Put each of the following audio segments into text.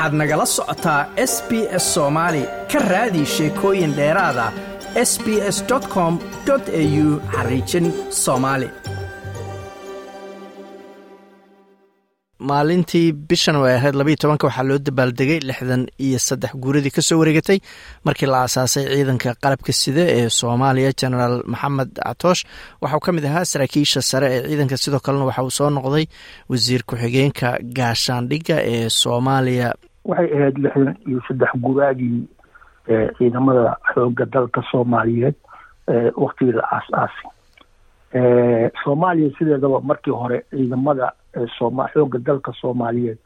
waxaad nagala socotaa s b s soomaali ka raadi sheekooyin dheeraada s b s com au xariijin soomaali maalintii bishan way ahayd labayo tobanka waxaa loo dabaaldegay lixdan iyo saddex guuradii ka soo wareegatay markii la aasaasay ciidanka qalabka sida ee soomaaliya genaraal maxamed catoosh waxauu ka mid ahaa saraakiisha sare ee ciidanka sidoo kalena waxa uu soo noqday wasiir ku-xigeenka gaashaandhigga ee soomaaliya waxay ahayd lixdan iyo saddex guraagii ciidamada xooga dalka soomaaliyeed waktigii la aas-aasay soomaaliya sideedaba markii hore ciidamada xooga dalka soomaaliyeed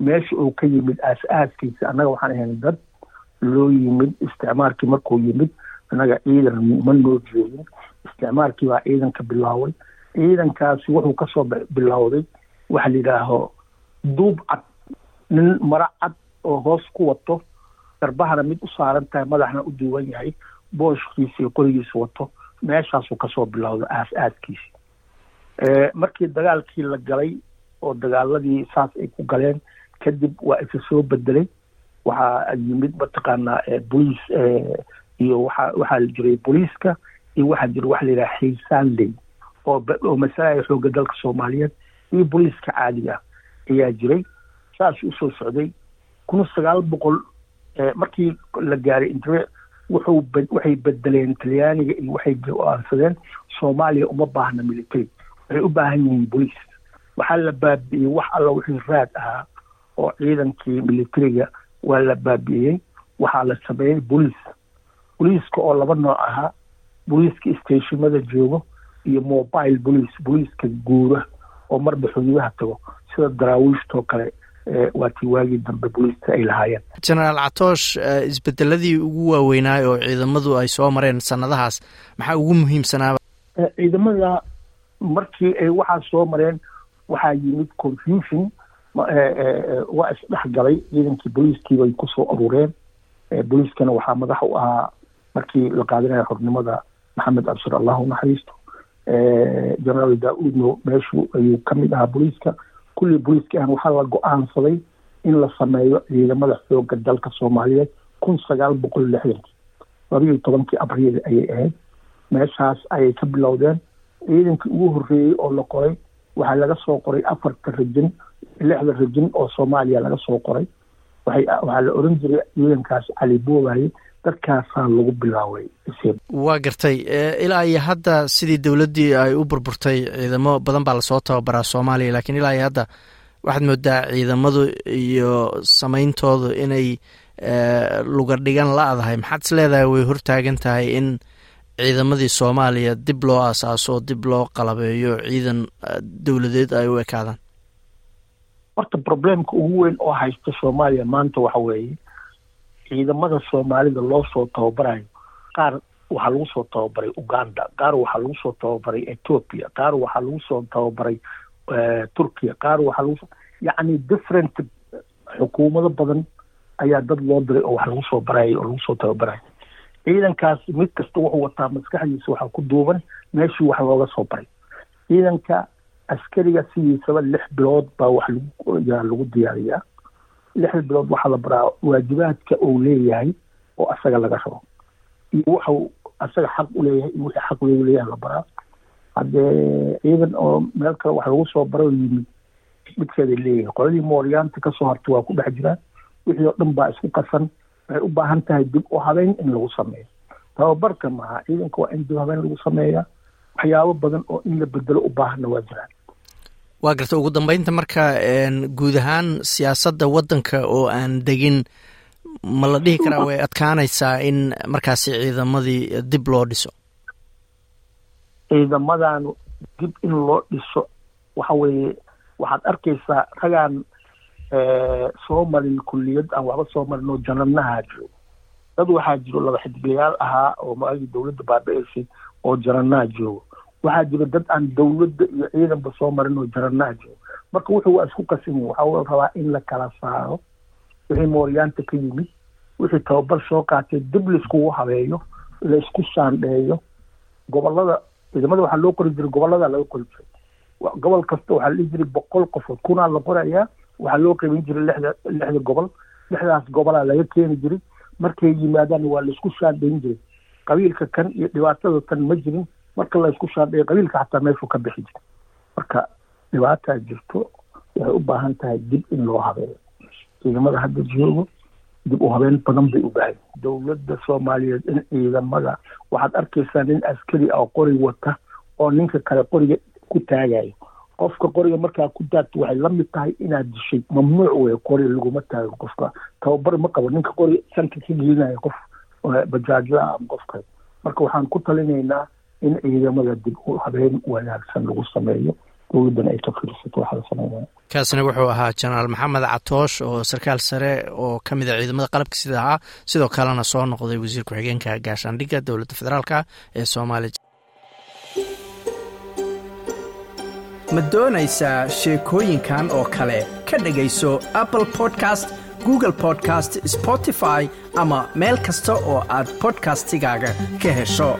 meesha uu ka yimid aas-aaskiisa annaga waxaan ahayn dad loo yimid isticmaalkii markuu yimid annaga ciidan ma noo joogin isticmaalkii baa ciidanka bilaaway. Ciidankaasi wuxuu ka soo bilowday waxa la yidhaaho duub cad nin mara cad oo hoos ku wato garbahana mid u saaran tahay madaxna u duuban yahay booshkiisa iyo qorigiisa wato meeshaasuu ka soo bilowday aas-aaskiisi markii dagaalkii la galay oo dagaaladii saas ay ku galeen kadib waa isa soo bedelay waxaa yimid mataqaanaa boliis iyo waa waxaa jiray booliiska iyo waxaa jira waxa la yidhaha xiisaanley oo masalaya xooga dalka soomaaliyeed iyo booliiska caadiga ayaa jiray. Saas u soo socday kun sagaal boqol markii la gaaray intre wuxuu waxay bedeleen talyaaniga iyo waxay go'aansadeen soomaaliya uma baahna military. Waxay u baahan yihiin boliis. Waxaa la baabi'iyey wax alla wixii raad ahaa oo ciidankii militariga waa la baabi'iyey waxaa la sameeyey boliis. Boliiska oo laba nooc ahaa boliiska stationada joogo iyo mobile boliis boliiska guura oo marba xuduudaha tago sida daraawiishtoo kale waa tii waagii dambe boliiska ay lahaayeen. Genaraal catoosh isbedeladii ugu waaweynaay oo ciidamadu ay soo mareen sanadahaas maxaa ugu muhiimsanaaba? Ciidamada markii ay waxaa soo mareen waxaa yimid confusion waa isdhex galay ciidankii booliiskiibay ku soo aruureen. Booliiskana waxaa madax u ahaa markii la qaadanayo xornimada maxamed abshir allahu naxariisto genaraal daa-uudno meeshu ayuu ka mid ahaa booliiska kullii booliiski aan waxaa la go'aansaday in la sameeyo ciidamada xooga dalka soomaaliyeed kun sagaal boqol lixdankii labayo tobankii abriil ayay ahayd. Meeshaas ayay ka bilowdeen. Ciidankii ugu horreeyey oo la qoray waxaa laga soo qoray afarta rajin lixda rajin oo soomaaliya laga soo qoray. Waxay waxaa la oran jiray ciidankaas cali boobaye dadkaasaa lagu bilaaway waa gartay ilaa iyo hadda sidii dowladdii ay u burburtay ciidamo badan baa la soo tababaraa soomaaliya lakiin ilaa iyo hadda waxaad moodaa ciidamadu iyo sameyntoodu inay luga dhigan la-dahay. Maxaad is leedahay way hortaagan tahay in ciidamadii soomaaliya dib loo aasaaso dib loo qalabeeyo ciidan dowladeed ay u ekaadaan? Horta problemka ugu weyn oo haysta soomaaliya maanta waxa weeye ciidamada soomaalida loo soo tababarayo qaar waxaa lagu soo tababaray uganda qaar waxaa lagu soo tababaray ethoopia qaar waxaa lagu soo tababaray turkiya qaar waxaa lagu yacni different xukuumado badan ayaa dad loo diray oo wax lagu soo barayay oo lagu soo tababarayo ciidankaas mid kasta wuxuu wataa maskaxdiisa waxaa ku duuban meeshii wax looga soo baray. Ciidanka askariga sidiisaba lix bilood baa wax laguyaa lagu diyaariyaa lixda bilood waxaa la baraa waajibaadka uu leeyahay oo asaga laga rabo. Iyo waxau asaga xaq uleeyahay iyo wixii xaq loogu leeyahay la baraa. Haddee ciidan oo meel kale wax lagu soo baro yimid midkeeday leeyahay. Qoladii mooryaanta ka soo hartay waa ku dhex jiraan wixii oo dhan baa isku qasan waxay u baahan tahay dib u habeyn in lagu sameeyo. Tababarka maaha ciidanka waa in dib habeyn lagu sameeyaa waxyaabo badan oo in la bedelo u baahanna waa jiraan waa garta ugu dambeynta marka guud ahaan siyaasadda waddanka oo aan degin ma la dhihi karaa way adkaanaysaa in markaasi ciidamadii dib loo dhiso? Ciidamadan dib in loo dhiso waxa weeye waxaad arkaysaa ragaan soo marin kulliyad aan waxba soo marin oo jananaha joogo dad waxaa jiro laba xidbilayaal ahaa oo maagii dowladda baabi'aysay oo jananaha joogo waxaa jiro dad aan dowladda iyo ciidanba soo marin oo jananaha joogo marka wuxuu waa isku qasan yihiin waxaa rabaa in la kala saaro. Wixii mooryaanta ka yimid wixii tababar soo qaatay dib laiskugu habeeyo la isku saandheeyo. Gobolada ciidamada waxaa loo qori jiray gobollada laga qori jiray. Gobol kasta waxaa la dhihi jiray boqol qofood. Kunaa la qorayaa waxaa loo qaybin jiray lixda lixda gobol. Lixdaas gobolaa laga keeni jiray. Markay yimaadaan waa la isku shaandhayn jiray. Qabiilka kan iyo dhibaatada tan ma jirin marka laysku shaandhayo qabiilka xataa meeshuu ka bixi jiray. Marka dhibaataa jirto waxay u baahan tahay dib in loo habeeyo. Ciidamada hadda joogo dib u habeen badan bay u baahan dowladda soomaaliyeed in ciidamada waxaad arkaysaa nin askari oo qori wata oo ninka kale qoriga ku taagayo qofka qoriga markaa ku taagto waxay la mid tahay inaad dishay mamnuuc wey qori laguma taago qofka. Tababar ma qabo ninka qori sanka ka gelinayo qof bajaajla ama qofka marka waxaan ku talinaynaa in ciidamada dib u habeen wanaagsan lagu sameeyo. Dowladdana ay ka fiirsato waxa la sameynaya kaasina wuxuu ahaa jenaraal maxamed catoosh oo sarkaal sare oo ka mid a ciidamada qalabka sida ahaa sidoo kalena soo noqday wasiir ku-xigeenka gaashaandhigga dowladda federaalka ee soomaaliya. Ma doonaysaa sheekooyinkan oo kale? Ka dhegayso apple podcast google podcast spotify ama meel kasta oo aad bodkastigaaga ka hesho